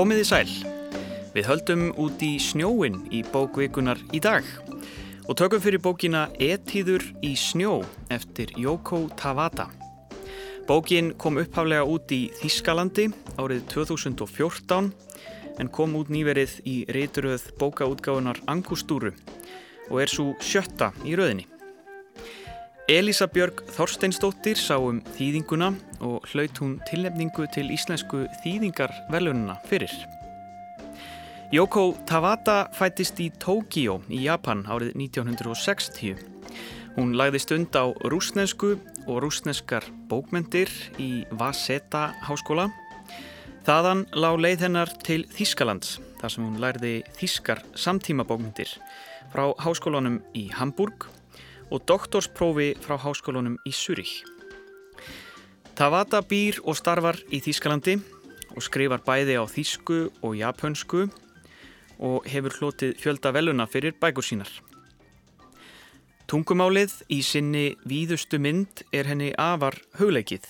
Komiði sæl. Við höldum út í snjóin í bókvikunar í dag og tökum fyrir bókina Etíður í snjó eftir Yoko Tawada. Bókin kom upphaflega út í Þískalandi árið 2014 en kom út nýverið í reyturöð bókaútgáðunar Angustúru og er svo sjötta í rauðinni. Elisa Björg Þorsteinsdóttir sá um þýðinguna og hlaut hún tilnefningu til íslensku þýðingarvelununa fyrir. Yoko Tawada fættist í Tókíó í Japan árið 1960. Hún lagði stund á rúsnesku og rúsneskar bókmendir í Vaseta háskóla. Þaðan lág leið hennar til Þískalands þar sem hún lærði þískar samtíma bókmendir frá háskólanum í Hamburg og doktorsprófi frá háskólanum í Zurich. Tawada býr og starfar í Þýskalandi og skrifar bæði á þýsku og japansku og hefur hlotið fjölda veluna fyrir bækur sínar. Tungumálið í sinni víðustu mynd er henni afar hugleikið.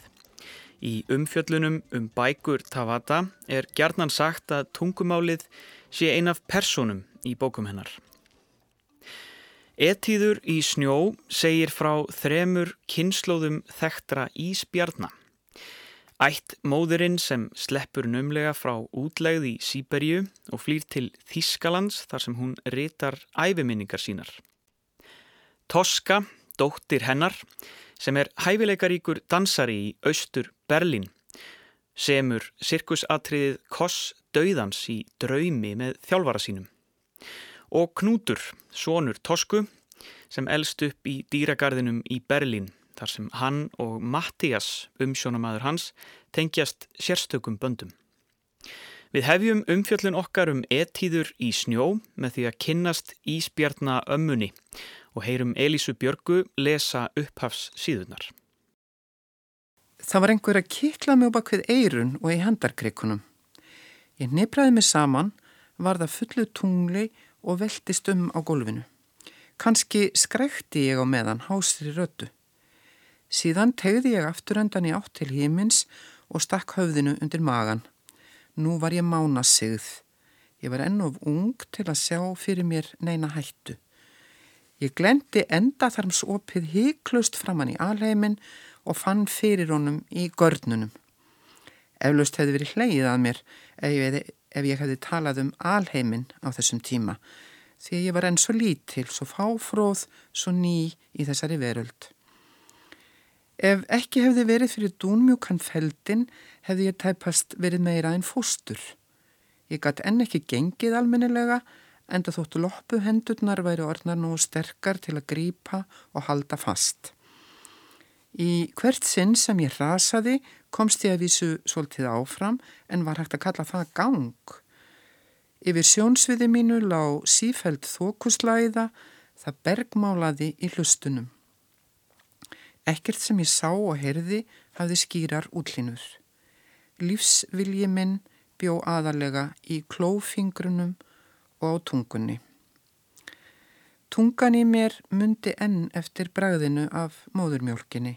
Í umfjöllunum um bækur Tawada er gerðnan sagt að tungumálið sé ein af personum í bókum hennar. Etíður í snjó segir frá þremur kynnslóðum þektra ísbjarna. Ætt móðurinn sem sleppur numlega frá útlegð í Sýberju og flýr til Þískalands þar sem hún ritar æfiminningar sínar. Toska, dóttir hennar, sem er hæfileikaríkur dansari í austur Berlín, semur sirkusatriðið Koss Dauðans í draumi með þjálfara sínum og Knútur, sonur Tosku, sem elst upp í dýragarðinum í Berlín, þar sem hann og Mattias, umsjónamaður hans, tengjast sérstökum böndum. Við hefjum umfjöllun okkar um etíður í snjó með því að kynnast Ísbjarna ömmunni og heyrum Elísu Björgu lesa upphafs síðunar. Það var einhver að kikla mig bak við eirun og í handarkrikunum. Ég nefraði mig saman, var það fullu tungli og veltist um á gólfinu. Kanski skrekti ég á meðan hásri rödu. Síðan tegði ég afturöndan í átt til hímins og stakk höfðinu undir magan. Nú var ég mána sigð. Ég var enn of ung til að sjá fyrir mér neina hættu. Ég glendi endaþarmsopið híklaust framann í alheimin og fann fyrir honum í görnunum. Eflaust hefði verið hleið að mér ef ég, ef ég hefði talað um alheimin á þessum tíma því ég var enn svo lítil, svo fáfróð, svo ný í þessari veröld. Ef ekki hefði verið fyrir dúnmjúkan feldin hefði ég tæpast verið meira en fóstur. Ég gæti enn ekki gengið almennilega en það þóttu loppu hendurnar væri orðnar nú sterkar til að grýpa og halda fast. Í hvert sinn sem ég rasaði komst ég að vísu svolítið áfram en var hægt að kalla það gang. Yfir sjónsviði mínu lág sífæld þókuslæða, það bergmálaði í hlustunum. Ekkert sem ég sá og herði hafði skýrar útlínur. Lífsvilji minn bjó aðalega í klófingrunum og á tungunni. Tungan í mér myndi enn eftir bræðinu af móðurmjólkinni.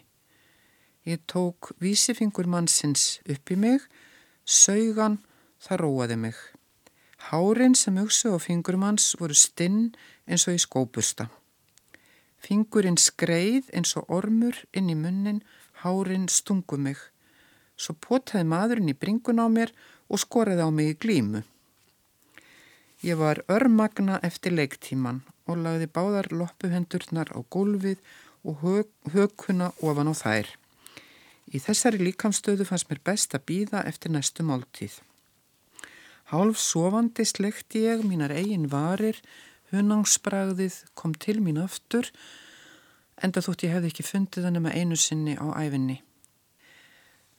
Ég tók vísifingur mannsins upp í mig, saugan, það róaði mig. Hárin sem hugsu á fingurum hans voru stinn eins og í skópusta. Fingurinn skreið eins og ormur inn í munnin, hárin stungu mig. Svo potaði maðurinn í bringun á mér og skoraði á mig í glímu. Ég var örmagna eftir leiktíman og lagði báðar loppuhendurnar á gólfið og hög, högkuna ofan á þær. Í þessari líkamstöðu fannst mér best að býða eftir næstu máltíð. Hálf sofandi slekti ég mínar eigin varir, hunangsbragðið kom til mín aftur, enda þótt ég hefði ekki fundið hann um að einu sinni á æfinni.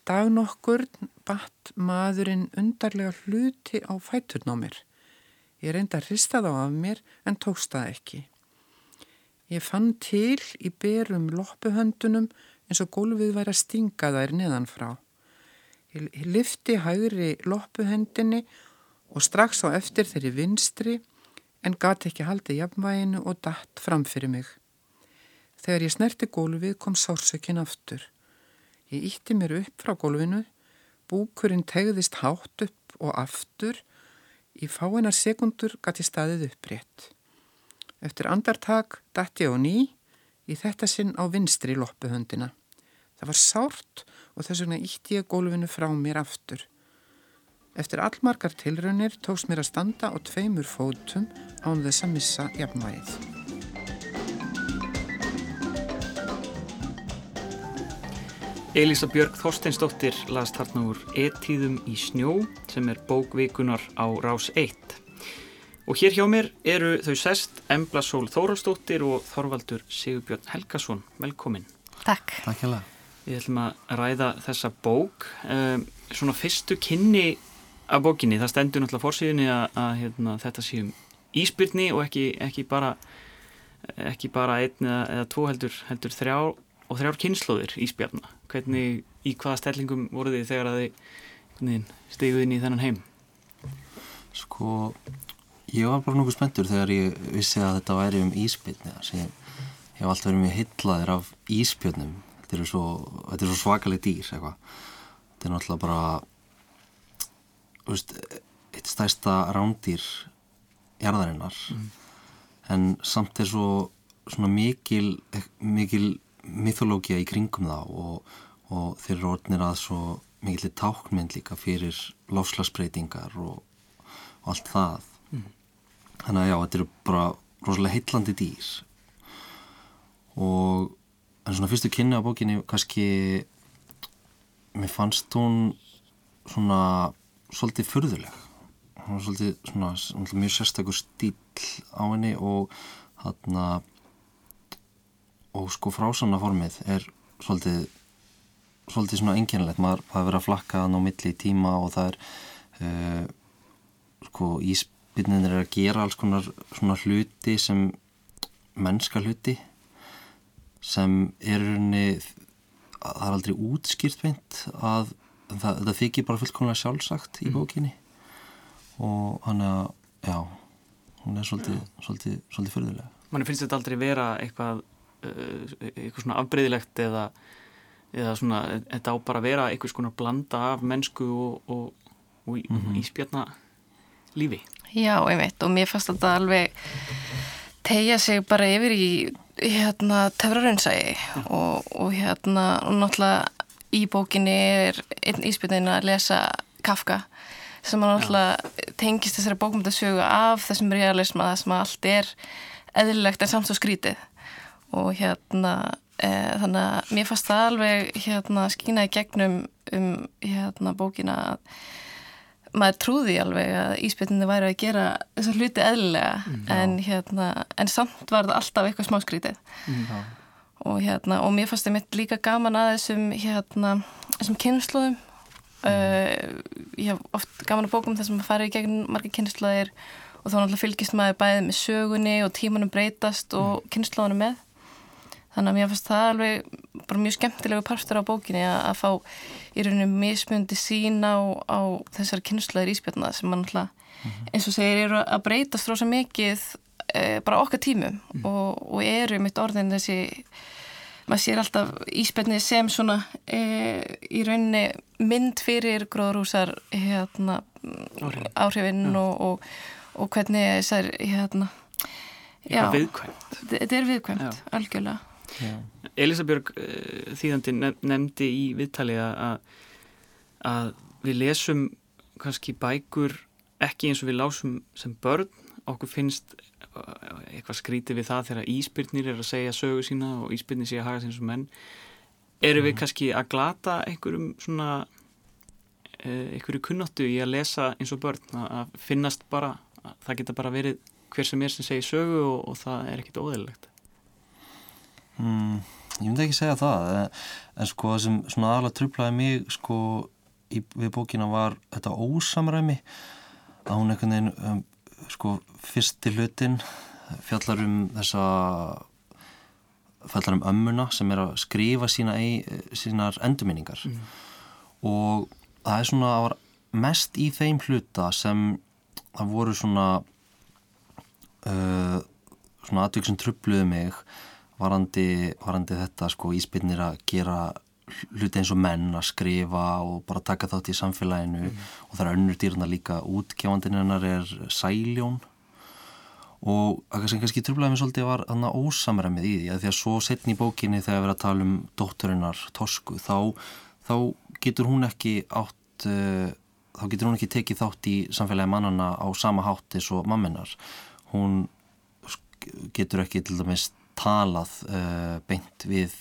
Dag nokkur batt maðurinn undarlega hluti á fæturn á mér. Ég reynda að hrista þá af mér en tókst það ekki. Ég fann til í berum loppuhöndunum eins og gólfið væri að stinga þær neðan frá. Ég lifti hægri loppuhendinni og strax á eftir þeirri vinstri en gati ekki haldið jafnvæginu og datt fram fyrir mig. Þegar ég snerti gólfið kom sársökin aftur. Ég ítti mér upp frá gólfinu, búkurinn tegðist hátt upp og aftur. Í fáinar sekundur gæti staðið upprétt. Eftir andartak dætti ég á ný í þetta sinn á vinstri loppuhöndina. Það var sárt og þess vegna ítti ég gólfinu frá mér aftur. Eftir allmarkar tilraunir tóks mér að standa á tveimur fótum án þess að missa jafnvægið. Elisa Björg Þorsteinsdóttir las þarna úr Etíðum í snjó sem er bókvikunar á Rás 1. Og hér hjá mér eru þau sest Embla Sól Þóraldsdóttir og Þorvaldur Sigurbjörn Helgason. Velkomin. Takk. Takk það. Við ætlum að ræða þessa bók. Um, svona fyrstu kynni af bókinni, það stendur náttúrulega fórsíðinni að, að hérna, þetta séum íspyrni og ekki, ekki bara ekki bara einn eða, eða tvo heldur, heldur þrjá og þrjár kynnslóðir íspjarna hvernig, í hvaða stellingum voru þið þegar að þið steguð inn í þennan heim? Sko, ég var bara nokkuð spenntur þegar ég vissi að þetta væri um íspilni ég hef alltaf verið mjög hyllaðir af íspjörnum þetta er svo, svo svakaleg dýr eitthvað. þetta er náttúrulega bara veist, eitt stæsta rándýr jarðarinnar mm. en samt er svo svona mikil mikil mythológia í kringum það og, og þeir eru orðnir að svo mikillir tákmynd líka fyrir láslagsbreytingar og, og allt það. Þannig að já, þetta eru bara rosalega heitlandi dýr. Og en svona fyrstu kynni á bókinni kannski mér fannst hún svona svolítið fyrðuleg hún var svolítið svona, svona mjög sérstakur stíl á henni og hann að og sko frásanna formið er svolítið svolítið svona enginlegt, maður hafa verið að flakka á milli tíma og það er uh, sko íspilninir er að gera alls konar svona hluti sem mennska hluti sem er unni það er aldrei útskýrt veint að það, það þykir bara fullkomlega sjálfsagt í mm. bókinni og hann er já, hún er svolítið, svolítið, svolítið förðulega Manni finnst þetta aldrei vera eitthvað Eh, eitthvað svona afbreyðilegt eða, eða svona, þetta á bara að vera eitthvað svona blanda af mennsku og, og, og mm -hmm. íspjarna lífi. Já, einmitt og mér fannst þetta alveg tegja sig bara yfir í hérna töfraraunsægi og, og hérna og náttúrulega í bókinni er einn íspjarnin að lesa Kafka sem að náttúrulega tengist þessari bókmyndasögu af þessum realisma það sem allt er eðlilegt en samt svo skrítið. Og hérna e, þannig að mér fannst það alveg hérna skýna í gegnum um hérna bókina að maður trúði alveg að íspilninni væri að gera þessar hluti eðlilega mm, en hérna en samt var það alltaf eitthvað smáskrítið. Mm, og hérna og mér fannst það mitt líka gaman að þessum hérna þessum kynnslóðum mm. uh, ég hef oft gaman að bókum þessum að fara í gegn marga kynnslóðir og þá náttúrulega fylgist maður bæðið með sögunni og tímanum breytast og mm. kynnslóðunum með þannig að mér fannst það alveg bara mjög skemmtilegu partur á bókinni að, að fá í rauninu mismundi sín á, á þessar kynnslöður íspjarna sem mann alltaf mm -hmm. eins og segir eru að breytast rosa mikið e, bara okkar tímum mm -hmm. og, og eru mitt orðin þessi maður sér alltaf íspjarni sem svona e, í rauninni mynd fyrir gróðrúsar hérna, áhrifin. og, og, og hvernig þessar hérna, Já, þetta er viðkvæmt, algjörlega Elisabjörg uh, þýðandi nefndi í viðtali að, að við lesum kannski bækur ekki eins og við lásum sem börn. Okkur finnst uh, eitthvað skrítið við það þegar íspyrnir er að segja sögu sína og íspyrnir sé að haga sem menn. Eru við mm. kannski að glata einhverjum svona uh, einhverju kunnáttu í að lesa eins og börn? Að finnast bara, það geta bara verið hver sem er sem segir sögu og, og það er ekkit óðurlegt Mm, ég myndi ekki segja það en, en sko það sem svona aðalega trublaði mig sko í, við bókina var þetta ósamræmi að hún einhvern veginn um, sko fyrsti hlutin fjallar um þessa fjallar um ömmuna sem er að skrifa sína sínar endurminningar mm. og það er svona að var mest í þeim hluta sem það voru svona uh, svona aðvökk sem trubluði mig varandi, varandi þetta sko íspinnir að gera hluti eins og menn að skrifa og bara taka þátt í samfélaginu. Og það er önnur dýrna líka útgjáfandinn hennar er sæljón. Og það sem kannski trúblaði mig svolítið var þannig ósamræmið í því að því að svo setni í bókinni þegar við erum að tala um dótturinnar Tosku þá, þá getur hún ekki átt uh, þá getur hún ekki tekið þátt í samfélagi mannana á sama hátti svo mamminar hún getur ekki til dæmis talað uh, beint við,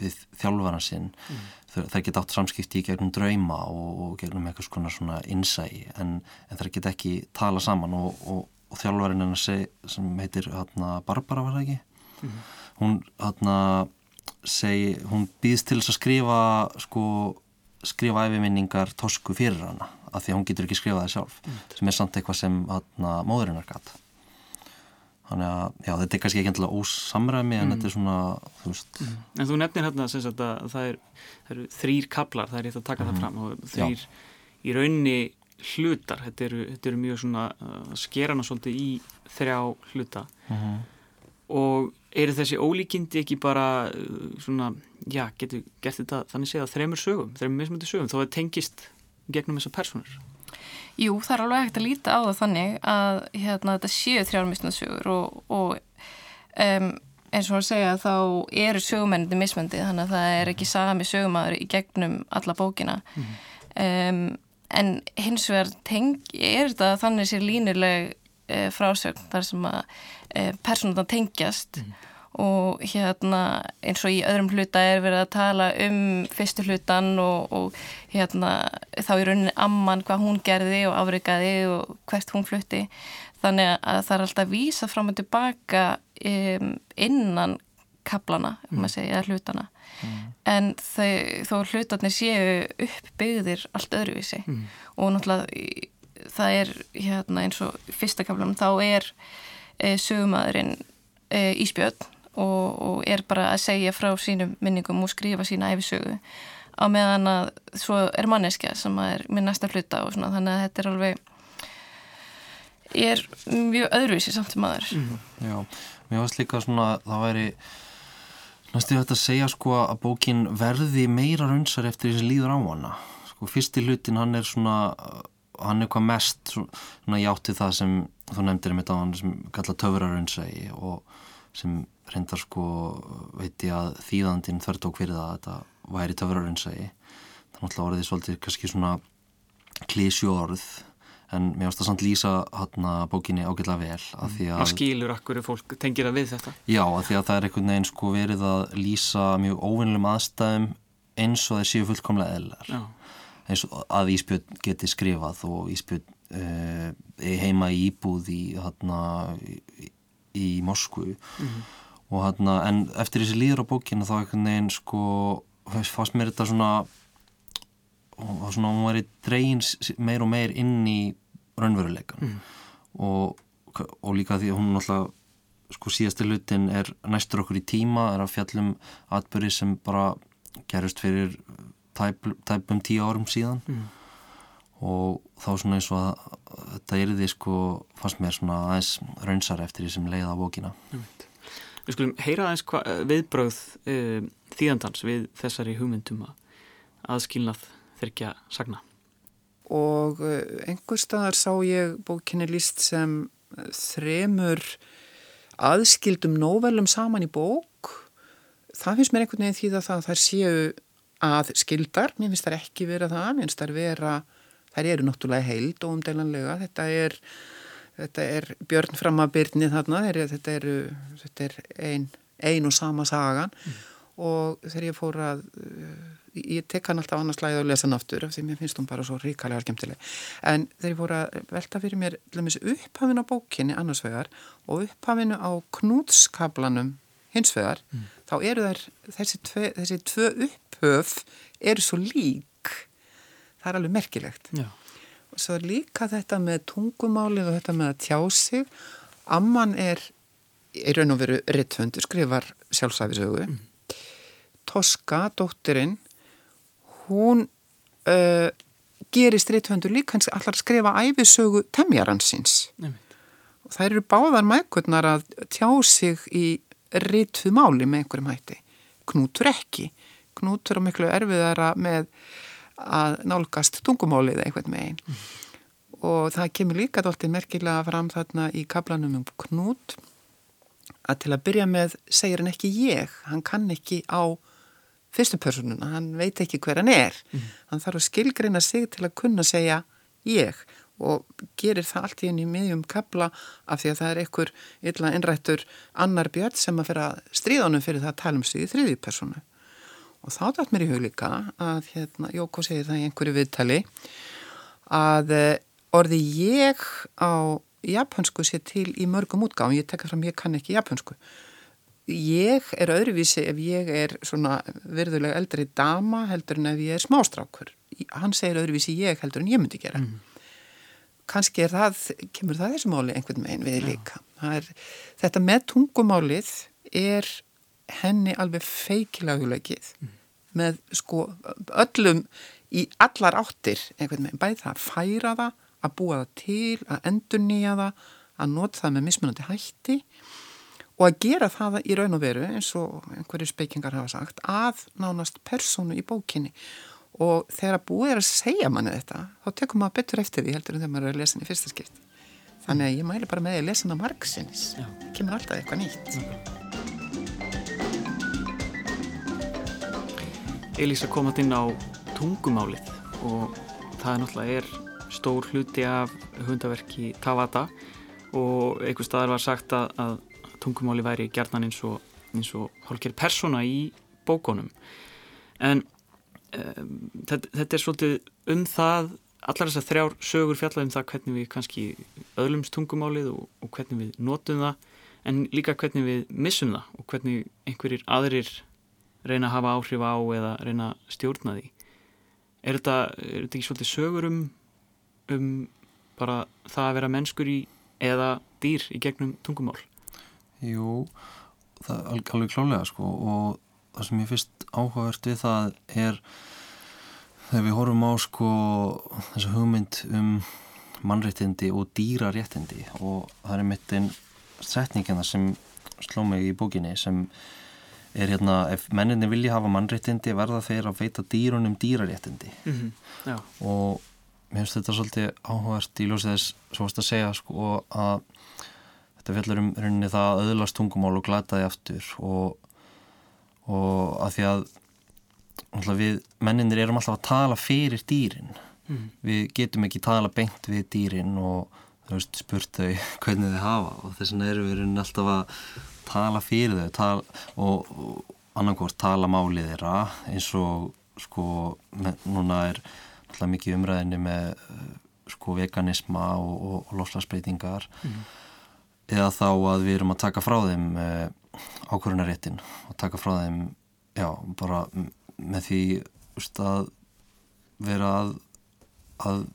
við þjálfvara sinn mm. það geta átt samskipti í gegnum drauma og, og gegnum eitthvað svona, svona innsæi en, en það geta ekki tala saman og, og, og þjálfvarinn hennar sem heitir hana, Barbara var það ekki mm. hún hana, segi, hún býðst til þess að skrifa sko, skrifa æfiminningar tosku fyrir hana af því að hún getur ekki skrifað það sjálf mm. sem er samt eitthvað sem hana, móðurinnar gata þannig að já, þetta er kannski ekki endilega ósamræmi en mm. þetta er svona þú mm. En þú nefnir hérna að það er, það eru þrýr kaplar, það er rétt að taka mm. það fram og þrýr já. í raunni hlutar, þetta eru, þetta eru mjög svona uh, skerana svolítið í þrjá hluta -hmm. og eru þessi ólíkindi ekki bara uh, svona, já, getur gert þetta þannig séð að þreymur sögum, þreymur mismöndi sögum þó að tengist gegnum þessar personur Jú, það er alveg hægt að líta á það þannig að hérna, þetta séu þrjármisnarsögur og, og um, eins og að segja þá eru sögumennandi mismöndið þannig að það er ekki sami sögumæður í gegnum alla bókina. Mm. um, en hins vegar teng, er þetta þannig sér línuleg uh, frásögn þar sem að uh, personuna tengjast. Mm og hérna eins og í öðrum hluta er verið að tala um fyrstu hlutan og, og hérna þá í rauninni amman hvað hún gerði og afrikaði og hvert hún flutti. Þannig að það er alltaf vísa fram og tilbaka um, innan kaplana, um að segja, hlutana mm. en þau, þó hlutarnir séu uppbyggðir allt öðruvísi. Mm. og náttúrulega það er hérna eins og fyrsta kaplanum þá er e, sögumadurinn e, Ísbjörn og, og er bara að segja frá sínum minningum og skrifa sína æfisögu á meðan að svo er manneskja sem er minn næsta hluta og svona þannig að þetta er alveg er mjög öðruvísi samt sem aður. Mm. Já, mér varst líka svona það væri næstu þetta að segja sko að bókin verði meira raunsar eftir því sem líður á hana. Sko fyrsti hlutin hann er svona hann er hvað mest svona játti það sem þú nefndir um þetta á hann sem kalla töfraraunsægi og sem reyndar sko veit ég að þýðandin þörtók fyrir það að þetta væri töfrarinsægi þannig að orðið svolítið kannski svona klísju orð en mér finnst það samt lýsa hérna bókinni ágætlega vel að því að... Hvað skilur akkur fólk tengir að við þetta? Já, að því að það er einhvern veginn sko verið að lýsa mjög óvinnlum aðstæðum eins og það séu fullkomlega eðlar eins og að Ísbjörn geti skrifað og Ísbjörn uh, heima í íbúð í hérna í, í Moskvu. Mm -hmm og hann að, en eftir þessi líður á bókinu þá einhvern veginn sko fannst mér þetta svona og svona hún var í dregin meir og meir inn í raunveruleikan mm. og, og líka því að hún náttúrulega sko síðasti hlutin er næstur okkur í tíma er að fjallum atbyrði sem bara gerust fyrir tæp, tæpum tíu árum síðan mm. og þá svona eins og að þetta er því sko fannst mér svona aðeins raunsar eftir því sem leiða á bókina mm. Við skulum heyra aðeins hva, eh, viðbröð uh, þýðandans við þessari hugmyndum að aðskilnað þyrkja sagna. Og uh, einhver staðar sá ég bókinni líst sem þremur aðskildum nóvelum saman í bók. Það finnst mér einhvern veginn því að það þær séu að skildar, mér finnst það ekki vera það, mér finnst það vera, þær eru náttúrulega heild og umdælanlega, þetta er þetta er björn fram að byrni þarna, þetta er, þetta er ein, ein og sama sagan mm. og þegar ég fór að ég tek hann alltaf annars slæðið að lesa hann aftur því mér finnst hún bara svo ríkalega skemmtileg en þegar ég fór að velta fyrir mér upphafinu á bókinni annars vegar og upphafinu á knútskablanum hins vegar, mm. þá eru þær þessi, tve, þessi tvö upphöf eru svo lík það er alveg merkilegt Já svo líka þetta með tungumálið og þetta með að tjá sig. Amman er í raun og veru rittfundur, skrifar sjálfsæfisögu mm. Toska, dóttirinn hún uh, gerist rittfundur líka hans allar skrifa æfisögu temjaransins. Mm. og það eru báðar mækurnar að tjá sig í rittu máli með einhverjum hætti. Knútur ekki. Knútur og miklu erfiðara með að nálgast tungumálið einhvern megin mm. og það kemur líka dáltið merkilega fram þarna í kaplanum um knút að til að byrja með segir hann ekki ég, hann kann ekki á fyrstu personuna, hann veit ekki hver hann er mm. hann þarf að skilgreina sig til að kunna segja ég og gerir það allt í enn í miðjum kapla af því að það er einhver illa innrættur annar björn sem að fyrir að stríðanum fyrir það að tala um sig í þriði personu og þá dætt mér í hug líka að hérna, Jóko segir það í einhverju viðtali að eh, orði ég á japansku sé til í mörgum útgáðum, ég tekka fram ég kann ekki japansku ég er öðruvísi ef ég er svona virðulega eldri dama heldur en ef ég er smástrákur. Hann segir öðruvísi ég heldur en ég myndi gera. Mm. Kannski er það, kemur það þessu máli einhvern veginn við líka. Er, þetta með tungumálið er henni alveg feikilega hugleikið. Mm. Með sko öllum í allar áttir einhvern veginn, bæði það að færa það, að búa það til, að endur nýja það, að nota það með mismunandi hætti og að gera það í raun og veru eins og einhverju speikingar hafa sagt að nánast personu í bókinni. Og þegar að búið er að segja manni þetta þá tekum maður betur eftir því heldur en þegar maður er að lesa í fyrsta skipt þannig að ég mæli bara með að lesa henni á margsinnis það kemur alltaf eitthvað nýtt Elísa komað inn á tungumálið og það náttúrulega er stór hluti af hundaverki Tavata og einhver staðar var sagt að, að tungumáli væri gerðan eins og, og hálfgerð persóna í bókonum en um, þetta, þetta er svolítið um það allar þessar þrjár sögur fjallað um það hvernig við kannski öðlumst tungumálið og, og hvernig við notum það en líka hvernig við missum það og hvernig einhverjir aðrir reyna að hafa áhrif á eða reyna að stjórna því. Er þetta, er þetta ekki svolítið sögur um um bara það að vera mennskur í eða dýr í gegnum tungumál? Jú, það er alveg klálega sko og það sem ég fyrst áhugavert við það er þegar við horfum á sko þessa hugmynd um mannréttindi og dýraréttindi og það er mitt einn setningina sem sló mig í bókinni sem er hérna ef menninni vilja hafa mannréttindi verða þeir að veita dýrunum dýraréttindi mm -hmm. og mér finnst þetta svolítið áhugavert í ljósið þess svo að segja sko að þetta fjallar um rauninni það að öðlast tungumál og glata því aftur og og að því að við menninir erum alltaf að tala fyrir dýrin mm. við getum ekki tala beint við dýrin og veist, spurt þau hvernig þau hafa og þess vegna erum við alltaf að tala fyrir þau tala, og, og annarkvárt tala málið þeirra eins og sko núna er alltaf mikið umræðinni með sko veganisma og, og, og loslasbreytingar mm. eða þá að við erum að taka frá þeim eh, ákvörunaréttin og taka frá þeim já, bara með því úst, að vera að að,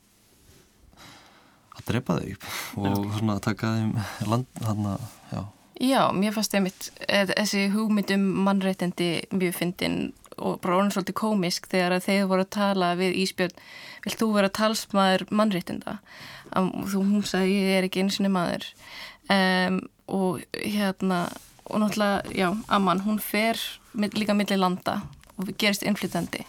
að drepa þau og svona að taka þeim land hana, já. já, mér fannst einmitt eh, þessi hugmynd um mannréttindi mjög fyndin og bara orðin svolítið komisk þegar þeir voru að tala við Ísbjörn, vilt þú vera talsmaður mannréttinda? Þú hún sagði ég er ekki eins og maður um, og hérna og náttúrulega, já, Amman, hún fer líka millir landa og gerist innflytandi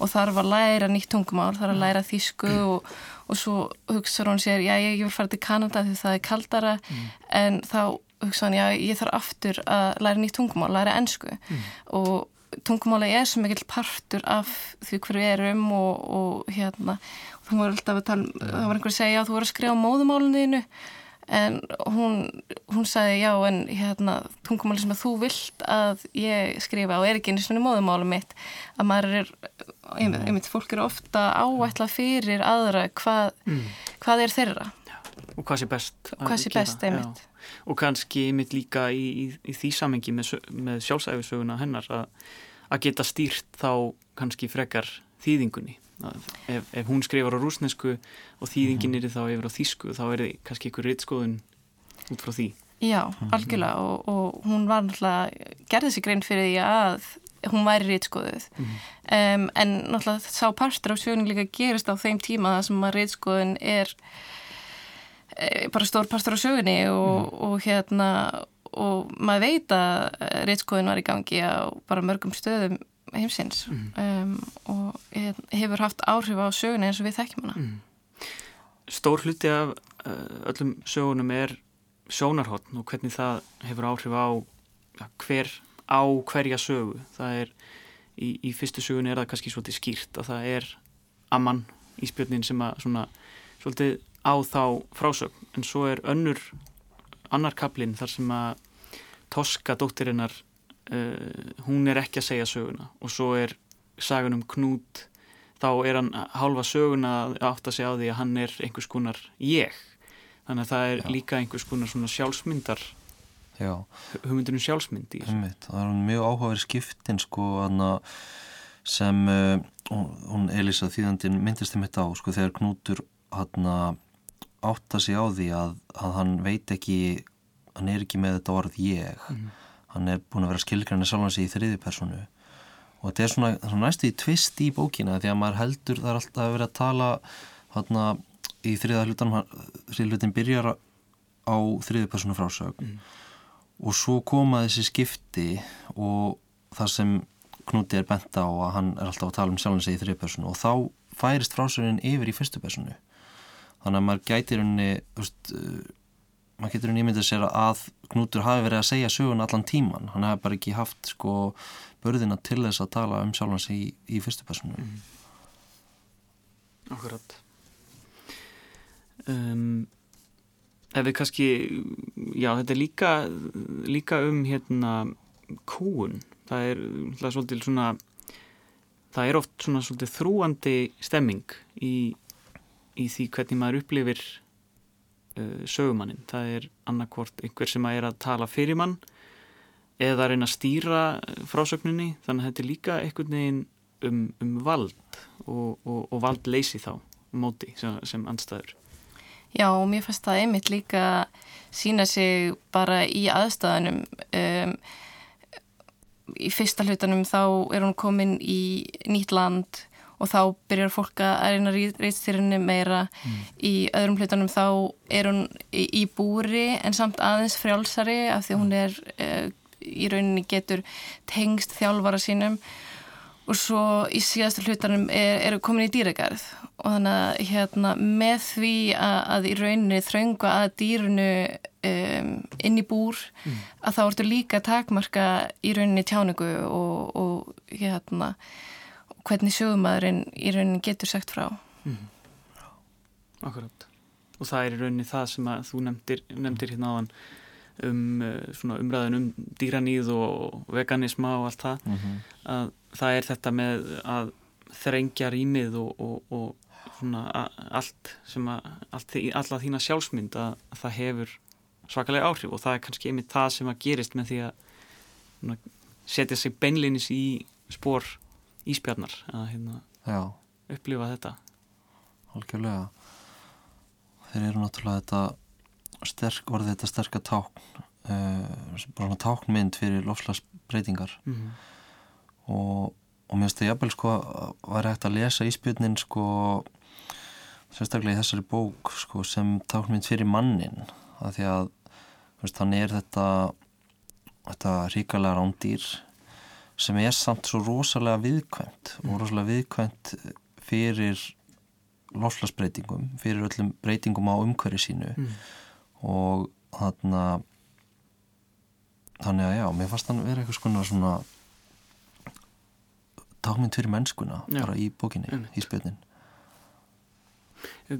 og þarf að læra nýtt tungumál, þarf að læra þýsku mm. og, og svo hugsaður hún sér, já, ég vil fara til Kanada því það er kaldara, mm. en þá hugsaður hún, já, ég þarf aftur að læra nýtt tungumál, læra ennsku mm. og tungumála er svo mikill partur af því hverju við erum og, og hérna, þú voru alltaf að tala, um, það var einhver að segja, já, þú voru að skrifa móðumáluninu en hún, hún sagði já en hérna tungumáli sem að þú vilt að ég skrifa og er ekki einu svona móðumálum mitt að maður er, einmitt fólk eru ofta áætla fyrir aðra hvað, mm. hvað er þeirra já. og hvað sé best hvað sé best, einmitt já. og kannski einmitt líka í, í, í því samengi með, með sjálfsæfisöguna hennar að, að geta stýrt þá kannski frekar þýðingunni ef, ef hún skrifar á rúsnesku og þýðingin er þá yfir á þýsku þá er þið kannski ykkur rittskoðun út frá því Já, algjörlega og, og hún var náttúrulega gerði sig grein fyrir því að hún væri rittskoðuð mm -hmm. um, en náttúrulega sá partur á sjöfning líka gerist á þeim tíma það sem að rittskoðun er e, bara stór partur á sjöfunni og, mm. og hérna og maður veit að rittskoðun var í gangi á bara mörgum stöðum heimsins um, og hefur haft áhrif á söguna eins og við þekkjum hana. Mm. Stór hluti af uh, öllum sögunum er sjónarhóttn og hvernig það hefur áhrif á hver á hverja sögu. Það er, í, í fyrstu sögun er það kannski svolítið skýrt að það er amman í spjörnin sem að svona svolítið á þá frásögn en svo er önnur annar kaplinn þar sem að Toska dóttirinnar uh, hún er ekki að segja söguna. Og svo er sagan um Knút. Þá er hann hálfa söguna að átta sig á því að hann er einhvers konar ég. Þannig að það er Já. líka einhvers konar svona sjálfsmyndar hugmyndunum sjálfsmynd í þessu. Það er mjög áhugaverið skiptin sko sem uh, hún Elisa þýðandin myndist um þetta á sko þegar Knútur hann átta sig á því að, að hann veit ekki hann er ekki með þetta orð ég. Mm. Hann er búin að vera skilgræni sjálfans í þriði personu og þetta er svona, svona næstu í tvist í bókina því að maður heldur það er alltaf að vera að tala hann í þriða hlutan hlutin byrjar á þriði personu frásög mm. og svo koma þessi skipti og það sem Knúti er bent á að hann er alltaf að tala um sjálfans í þriði personu og þá færist frásögin yfir í fyrstu personu þannig að maður gætir veist, maður getur unni ímyndið sér að Knútur hafi verið að segja sögun allan tíman hann hafi bara ekki haft sko börðina til þess að tala um sjálfans í, í fyrstu personu mm. Akkurat. Um, Ef við kannski já þetta er líka líka um hérna kúun það er, er svolítið svona það er oft svona svolítið þrúandi stemming í í því hvernig maður upplifir uh, sögumannin. Það er annarkvort einhver sem er að tala fyrir mann eða að reyna að stýra uh, frásögninni þannig að þetta er líka einhvern veginn um, um vald og, og, og vald leysi þá móti sem, sem anstæður. Já og mér fannst það einmitt líka sína sig bara í aðstæðanum um, í fyrsta hlutanum þá er hún komin í nýtt land og þá byrjar fólk að reyna reyðstýrinni meira mm. í öðrum hlutunum þá er hún í, í búri en samt aðeins frjálsari af því hún er uh, í rauninni getur tengst þjálfara sínum og svo í síðastu hlutunum er, er komin í dýragarð og þannig að hérna, með því að, að í rauninni þraunga að dýrunu um, inn í búr mm. að þá ertu líka takmarka í rauninni tjáningu og, og hérna hvernig sjögumæðurinn í rauninni getur sagt frá mm. Akkurát og það er í rauninni það sem að þú nefndir, nefndir hérna áðan um uh, umræðin um dýraníð og veganisma og allt það mm -hmm. að það er þetta með að þrengja rýmið og, og, og svona allt sem að allt, alla þína sjálfsmynd að, að það hefur svakalega áhrif og það er kannski einmitt það sem að gerist með því að svona, setja sig beinlinis í spór íspjarnar að hérna, upplifa þetta. Algjörlega. Þeir eru náttúrulega þetta sterk orðið þetta sterka tákn uh, bara táknmynd fyrir lofslagsbreytingar mm -hmm. og, og mér finnst það jafnvel sko að væri hægt að lesa íspjörnin sko sérstaklega í þessari bók sko, sem táknmynd fyrir mannin að því að veist, hann er þetta þetta ríkalega rándýr sem er samt svo rosalega viðkvæmt mm. og rosalega viðkvæmt fyrir lofslagsbreytingum, fyrir öllum breytingum á umhverju sínu mm. og þarna þannig að já, mér fannst þannig að vera eitthvað svona tákmynd fyrir mennskuna já. bara í bókinni, mm. í spjötnin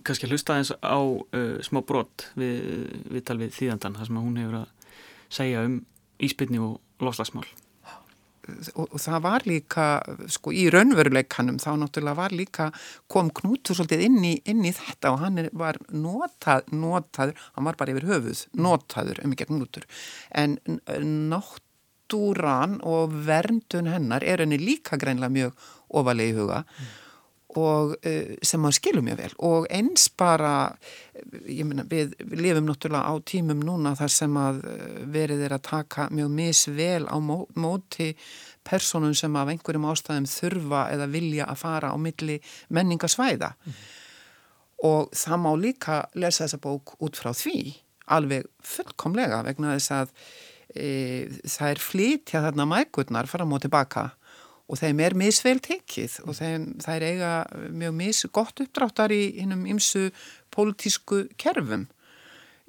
Kanski að hlusta eins á uh, smá brott við, við tal við þýðandan, þar sem hún hefur að segja um íspilni og lofslagsmál og, og það var líka, sko í raunveruleikanum þá náttúrulega var líka, kom Knútur svolítið inn í, inn í þetta og hann var notað, notaður, hann var bara yfir höfuð, notaður um ekki Knútur, en náttúran og verndun hennar er henni líka greinlega mjög ofalegi huga. Mm og uh, sem maður skilur mjög vel og eins bara ég meina við, við lifum náttúrulega á tímum núna þar sem að uh, verið er að taka mjög misvel á mó, móti personum sem af einhverjum ástæðum þurfa eða vilja að fara á milli menningasvæða mm. og það má líka lesa þessa bók út frá því alveg fullkomlega vegna þess að e, það er flytja þarna mækurnar fram og tilbaka og þeim er misvel tekið og þeim, þær eiga mjög mis gott uppdráttar í hinnum ymsu pólitísku kerfum.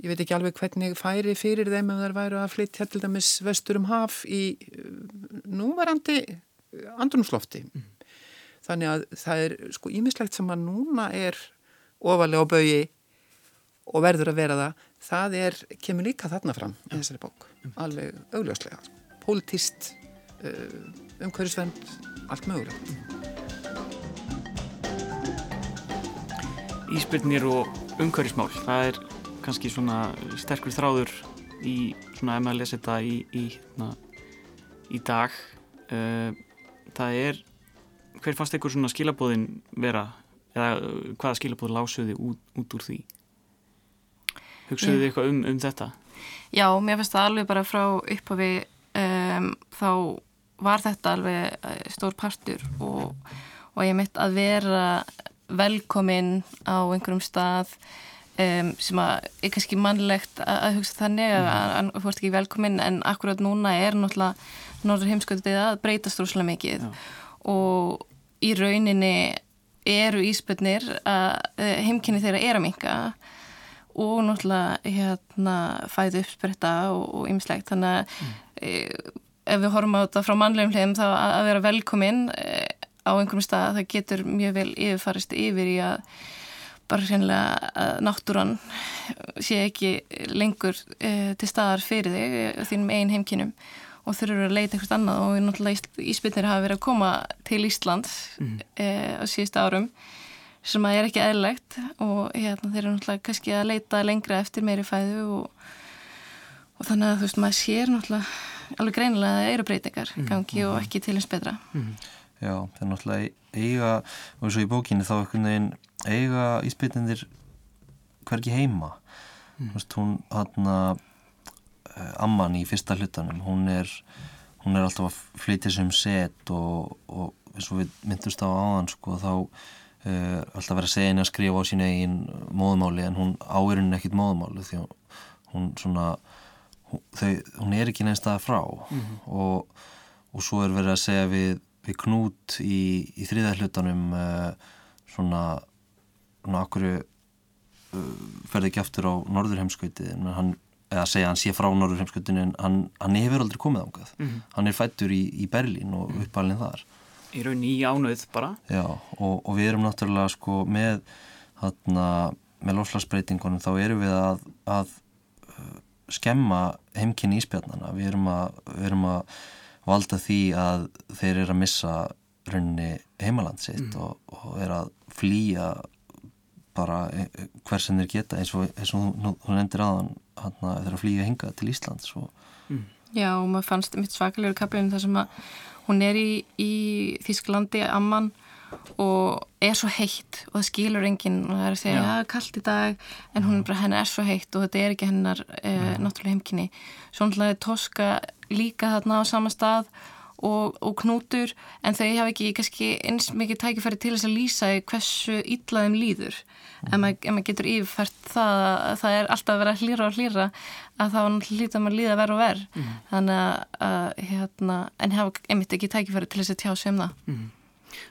Ég veit ekki alveg hvernig færi fyrir þeim ef þær væru að flytja til dæmis vestur um haf í uh, núvarandi andrumslofti. Mm. Þannig að það er sko ímislegt sem að núna er ofalega á baui og verður að vera það, það er, kemur líka þarna fram í þessari bók, alveg augljóslega. Politist, uh, umhverjusvend, allt mögulegt. Íspyrnir og umhverjusmál, það er kannski svona sterkur þráður í svona ef maður lesa þetta í, í, na, í dag. Uh, það er, hver fannst einhver svona skilabóðin vera, eða hvaða skilabóð lásuði út, út úr því? Hugsaðu þið eitthvað um, um þetta? Já, mér finnst það alveg bara frá upphafi um, þá var þetta alveg eh, stór partur og, og ég mitt að vera velkomin á einhverjum stað um, sem að er kannski mannlegt að, að hugsa þannig mm. að þú ert ekki velkomin en akkurat núna er náttúrulega norður heimskvöldið að breytast rúslega mikið Já. og í rauninni eru íspötnir að heimkynni þeirra er að minka og náttúrulega hérna, fæði uppspretta og ymslegt þannig að mm. Ef við horfum á þetta frá mannlegum hliðum þá að, vera velkominn e, á einhverjum stað það getur mjög vel yfirfarist yfir í að bara hreinlega að náttúran sé ekki lengur e, til staðar fyrir þig e, þínum einn heimkinum og þurfur að leita einhvert annað og náttúrulega íspilnir hafa verið að koma til Íslands mm. e, á síðust árum sem að er ekki eðlegt og hérna, þeir eru náttúrulega kannski að leita lengra eftir meiri fæðu og, og þannig að þú veist maður sér náttúrulega alveg greinilega að það eru breytingar mm, gangi mm, og ekki til eins betra mm. Já, það er náttúrulega eiga og eins og í bókinu þá ekkert neginn eiga íspilnindir hverki heima mm. þú veist hún hann að eh, Amman í fyrsta hlutanum hún er, hún er alltaf að flytja sem set og, og eins og við myndust á áðan sko þá Uh, alltaf verið að segja henni að skrifa á sín eigin móðmáli en hún áirinn ekkit móðmáli því hún svona þau, hún er ekki neins staða frá. Mm -hmm. og, og svo er verið að segja við, við knút í, í þriðahlutanum uh, svona svona okkur uh, ferði ekki aftur á norðurheimskauti en hann, eða segja hann sé frá norðurheimskautinu en hann, hann hefur aldrei komið ángað mm -hmm. hann er fættur í, í Berlín og uppalinn þar. Í raun í ánöð bara. Já, og, og við erum náttúrulega sko með þarna, með lofslagsbreytingunum þá erum við að, að skemma heimkynni íspjarnana við erum, að, við erum að valda því að þeir eru að missa rauninni heimaland sitt mm. og, og er að flýja bara e, e, hver sem þeir geta eins og, eins og þú, þú nefndir aðan þeir að flýja hinga til Íslands og... mm. Já, og maður fannst mitt svakalegur kaplinu þar sem að hún er í, í Þísklandi amman og er svo heitt og það skilur enginn og það er að segja, já, ja, kallt í dag en hún er bara, hennar er svo heitt og þetta er ekki hennar eh, náttúrulega heimkynni svo náttúrulega Toska líka þarna á sama stað og, og knútur en þau hafa ekki kannski eins mikið tækifæri til þess að lýsa hversu ítlaðum líður mm. ef maður, mað getur yfirfært það að það er alltaf að vera hlýra og hlýra að þá hlýta maður líða verð og verð mm. þannig að hérna, en hafa einmitt ekki tækifæri til þess að tjá sem það mm.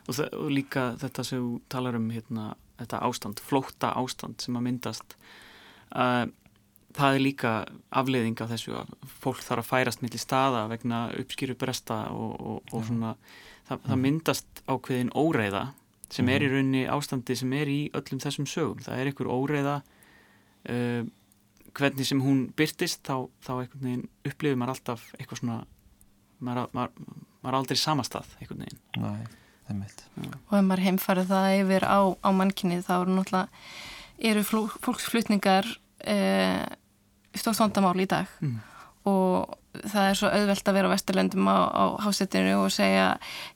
Og, og líka þetta sem þú talar um hérna, þetta ástand, flótta ástand sem að myndast uh, það er líka afleiðing af þessu að fólk þarf að færast millir staða vegna uppskýru bresta og, og, og svona það, það mhm. myndast ákveðin óreiða sem er í mhm. raunni ástandi sem er í öllum þessum sögum. Það er einhver óreiða uh, hvernig sem hún byrtist þá, þá upplifir maður alltaf eitthvað svona maður, maður, maður aldrei samastað einhvern veginn. Nei. Og ef maður heimfarið það yfir á, á mannkinni þá eru náttúrulega eru fólksflutningar eða uh, stórt vandamál í dag mm. og það er svo auðvelt að vera á vesturlendum á, á hásettinu og segja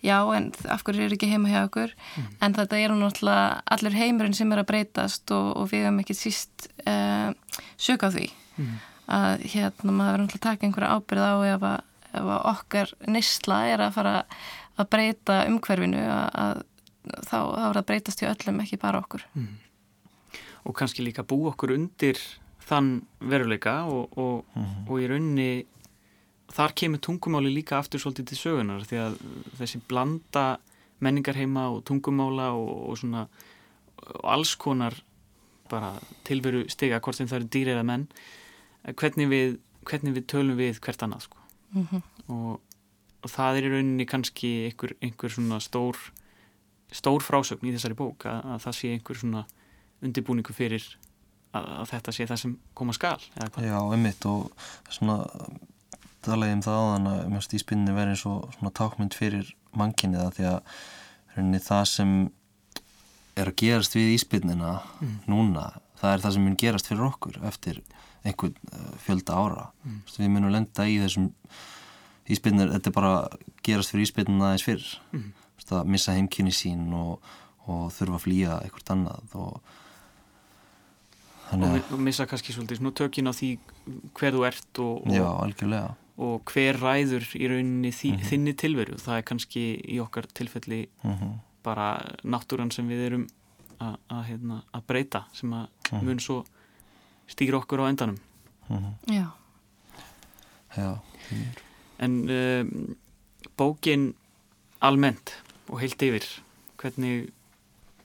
já en af hverju er ekki heima hjá okkur mm. en þetta er náttúrulega allir heimurinn sem er að breytast og, og við hefum ekki síst uh, sög á því mm. að hérna maður verður náttúrulega að taka einhverja ábyrð á ef að, ef að okkar nýstla er að fara að breyta umhverfinu að, að þá, þá er það að breytast í öllum ekki bara okkur mm. og kannski líka bú okkur undir þann veruleika og, og, mm -hmm. og í raunni þar kemur tungumáli líka aftur svolítið til sögunar því að þessi blanda menningarheima og tungumála og, og svona og alls konar bara tilveru stiga hvort sem það eru dýr eða menn hvernig við, hvernig við tölum við hvert annað sko. mm -hmm. og, og það er í rauninni kannski einhver, einhver svona stór stór frásögn í þessari bók að, að það sé einhver svona undirbúningu fyrir að, að þetta sé það sem koma skal Já, einmitt og svona talaði um það áðan að mjög stíspinni verið eins og svona tákmynd fyrir mannkynni það því að rauninni það sem er að gerast við íspinnina Mm. núna, það er það sem mun gerast fyrir okkur eftir einhvern uh, fjölda ára Mm. Við munum lenda í þessum íspinnir, þetta er bara gerast fyrir íspinnina aðeins fyrr. Mm. Að missa heimkynni sín og, og þurfa að flýja eitthvað annað og og, og missa kannski svolítið svona tökin á því hver þú ert og, og, Já, algjörlega. og hver ræður í rauninni því, Mhm. þinni tilveru. Það er kannski í okkar tilfelli mm bara náttúran sem við erum að, að, hérna, að breyta sem að Mhm. mun svo stýra okkur á endanum. Já, Já, en um, bókin almennt og heilt yfir hvernig,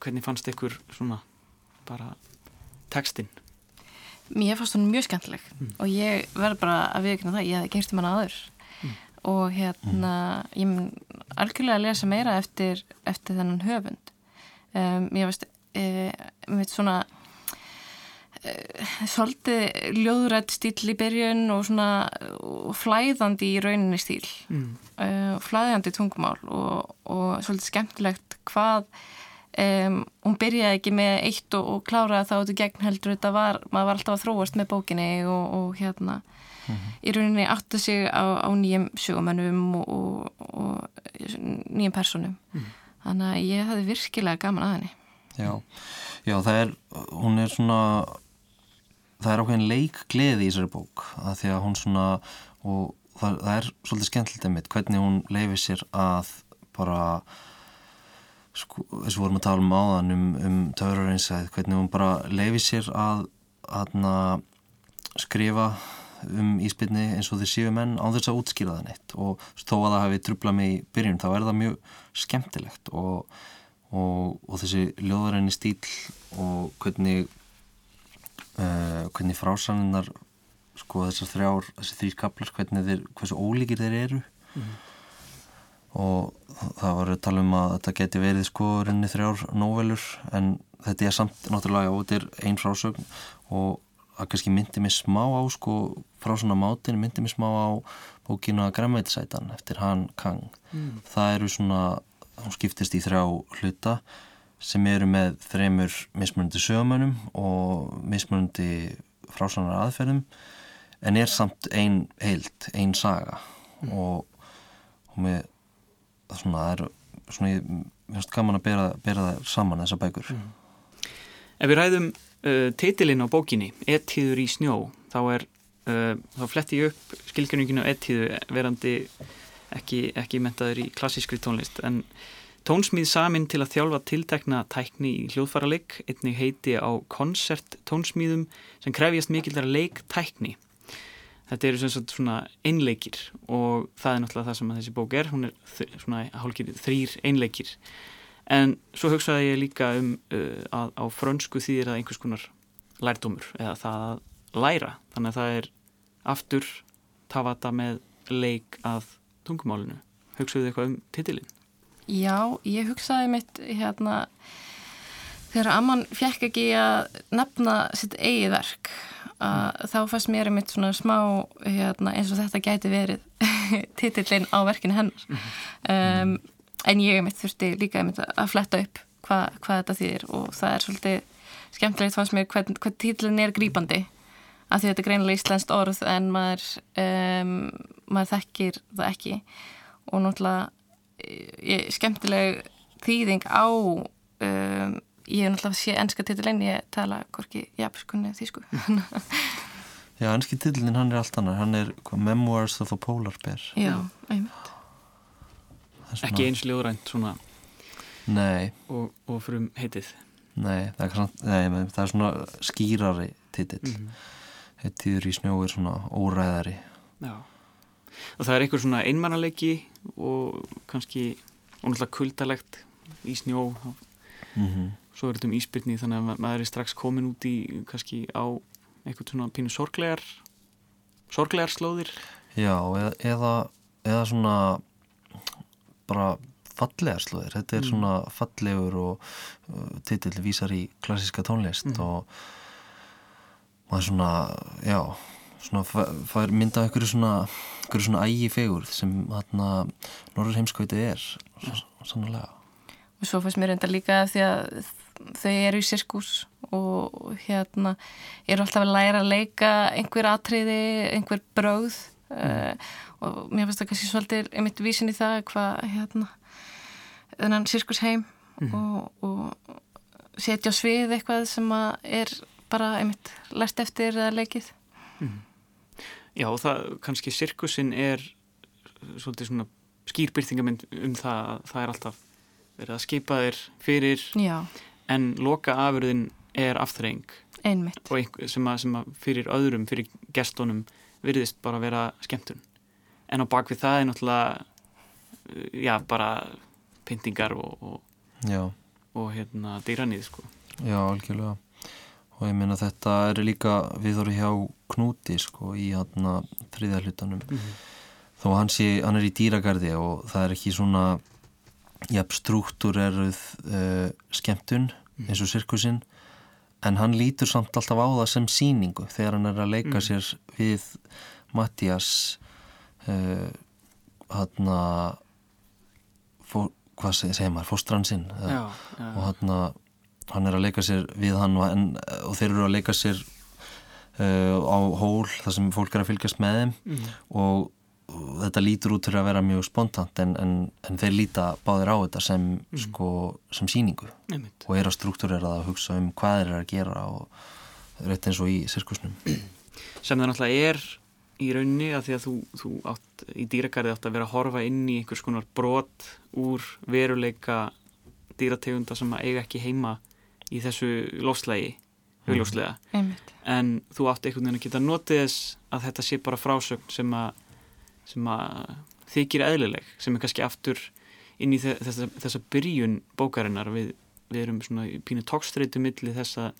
hvernig fannst ykkur svona bara textin mér fannst hún mjög skemmtileg Mm. og ég verð bara að viðkynna það, ég hefði gengst um hana áður Mm. og hérna ég mun algjörlega að lesa meira eftir, eftir þennan höfund um, ég veist e, með svona e, svolítið ljóðrætt stíl í byrjun og svona flæðandi í rauninni stíl mm. uh, flæðandi tungumál og, og svolítið skemmtilegt hvað um, hún byrjaði ekki með eitt og, og kláraði það út í gegn heldur. Þetta var, maður var alltaf að þróast með bókinni og, og hérna í rauninni átta sig á, á nýjum sögumennum og, og, og nýjum personum þannig að ég hefði virkilega gaman að henni. Já, já, það er hún er svona það er ákveðin leikgleði í þessari bók að því að hún svona og það, það er svolítið skemmtilegt einmitt hvernig hún leifir sér að bara sko, þess að vorum að tala um áðan um, um töfrarinsæð, hvernig hún bara leifir sér að aðna skrifa um íspilni eins og þeir séu menn á þess að útskýra það neitt. Og þó að það hafi trublað mig í byrjun þá er það mjög skemmtilegt og, og, og þessi ljóðaræni stíl og hvernig uh, hvernig frásaninnar sko þessar þrjár, þessi þrýr kaplar hvernig þeir, hversu ólíkir þeir eru. Og það var að tala um að þetta geti verið sko rinni þrjár nóvelur en þetta er samt náttúrulega og þetta er ein frásögn og það kannski myndi mig smá á sko frá svona mátin myndi mig smá á bókinu að græmveitisætan eftir hann Kang. Mm. það eru svona, hún skiptist í þrjá hluta sem eru með þremur mismunandi sögumönum og mismunandi frásanar aðferðum en er samt ein heild, ein saga. Og, og með svona, það er svona, ég mér finnst gaman að bera, bera það saman þessar bækur. Ef við ræðum uh, titilinn á bókinni Ettíður í snjó þá er uh, þá fletti ég upp skilgjörninginu Ettíðu verandi ekki, ekki mentaður í klassískri tónlist en tónsmíð samin til að þjálfa tiltekna tækni í hljóðfæraleg einnig heiti á koncert tónsmíðum sem krefjast mikildar leik tækni Þetta eru svona einleikir og það er náttúrulega það sem þessi bók er, hún er svona hálkir þrýr einleikir. En svo hugsaði ég líka um uh, að á frönsku þýðir það einhvers konar lærdómur eða það að læra. Þannig að það er aftur tafata með leik að tungumálinu. Hugsaðu þið eitthvað um titilinn? Já, ég hugsaði mitt hérna þegar Amman fjekk ekki að nefna sitt eigið verk að þá fannst mér mitt svona smá hérna, eins og þetta gæti verið titillin á verkinu hennar. Um, en ég mitt þurfti líka mitt að fletta upp hva, hvað þetta þýðir og það er svolítið skemmtilegt fannst mér hvern, hvern titillin er grípandi að því þetta er greinilega íslenskt orð en maður, um, maður þekkir það ekki. Og náttúrulega skemmtileg þýðing á um, ég hef náttúrulega sé ennska titilinn ég tala hvorki japanskunni þýsku. Já, ennski tillin hann er allt annar, hann er Memoirs of a Polar Bear. Já, einmitt. Er svona- Ekki eins ljóðrænt svona Nei, og, og fyrir heitið. nei, það er, kannski, nei, það er svona skýrari titill. Mm. Heitíður í snjó er svona óræðari. Já. Og það er einhver svona einmannalegi og kannski ónáttúrulega kuldalegt í snjó mm -hmm. svo er þetta um íspyrni þannig að maður er strax komin út í kannski á einhvern svona pínu sorglegar sorglegar slóðir Já, eða, eða, eða svona bara fallegar slóðir þetta er Mm. svona fallegur og uh, titill vísar í klassiska tónlist Mhm. og maður svona, já svona fær- mynda einhverju svona einhverju svona ægi fegur sem þarna norður heimskauti er sannlega og svo fannst mér enda líka því að þau eru í sirkus og hérna eru alltaf að læra að leika einhver atriði, einhver bröð uh, og mér finnst það kannski svolítið einmitt vísin í það hvað hérna þennan sirkus heim og, og setja á svið eitthvað sem að er bara einmitt læst eftir eða leikið Já, það, kannski sirkusin er svolítið svona skýrbyrtingamind um það að það er alltaf verið að skipa þér fyrir Já, en loka afurðin er afþreying. Einmitt. Og einhver, sem, að, sem að fyrir öðrum, fyrir gestunum virðist bara vera skemmtun. En á bakvið það er náttúrulega uh, já, bara pyntingar og, og, og hérna dýranið sko. Já, algjörlega og ég meina þetta er líka við vorum hjá Knúti sko í hann þriðja hlutanum. Þó hann sé, hann er í dýragarði og það er ekki svona jafn struktúreruð uh, skemmtun eins og sirkusinn. En hann lítur samt alltaf á það sem síningu þegar hann er að leika sér við Mattias uh, hann að hvað segir, maður, fóstran sinn eða- Já, já, og hann, hann er að leika sér við hann og, en, og þeir eru að leika sér uh, á hól þar sem fólk er að fylgjast með þeim. Mhm. og, og þetta lítur út til að vera mjög spontant en, en, en þeir líta báðir á þetta sem, sko, sem síningu einmitt. Og er að struktúrera að hugsa um hvað þeir eru að gera og rétt eins og í sirkusnum. Sem það náttúrulega er í rauninni að því að þú, þú átt í dýragarði átt að vera að horfa inn í einhvers konar brot úr veruleika dýrategunda sem að eiga ekki heima í þessu lofslægi augljóslega, einmitt. En þú átt einhvern veginn að geta notið þess að þetta sé bara frásögn sem að, sem að þykir eðlileg, sem er kannski aftur inn í þe- þessa, þessa byrjun bókarinnar. Við, við erum svona í pínu tókstreitu milli þess að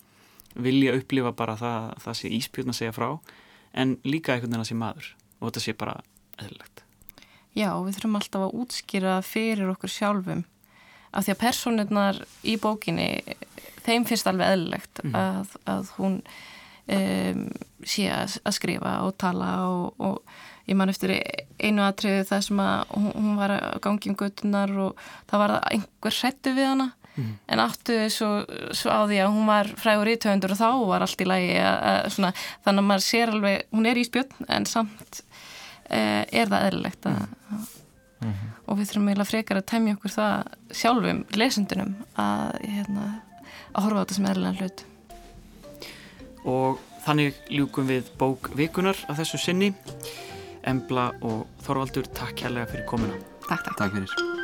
vilja upplifa bara það, það sé íspjörn að segja frá en líka einhvern veginn að sé maður og þetta sé bara eðlilegt. Já, við þurfum alltaf að útskýra fyrir okkur sjálfum. Af því að personirnar í bókinni þeim finnst alveg eðlilegt að, að hún um, sé að, að skrifa og tala og, og ég man eftir einu atriðu það sem að hún, hún var að gangi um göttunar og það var einhver hrættu við hana. En áttu svo, svo á því að hún var frægur ítöfundur og þá var allt í lagi að, svona, þannig að maður sér alveg, hún er í spjötn en samt uh, er það eðlilegt að, og við þurfum eiginlega frekar að temja okkur það sjálfum lesendunum að, hérna, að horfa á þetta sem eðlilega hlut. Og þannig ljúkum við bók vikunar af þessu sinni. Embla og Þorvaldur, takk kærlega fyrir komuna. Takk, takk. Takk fyrir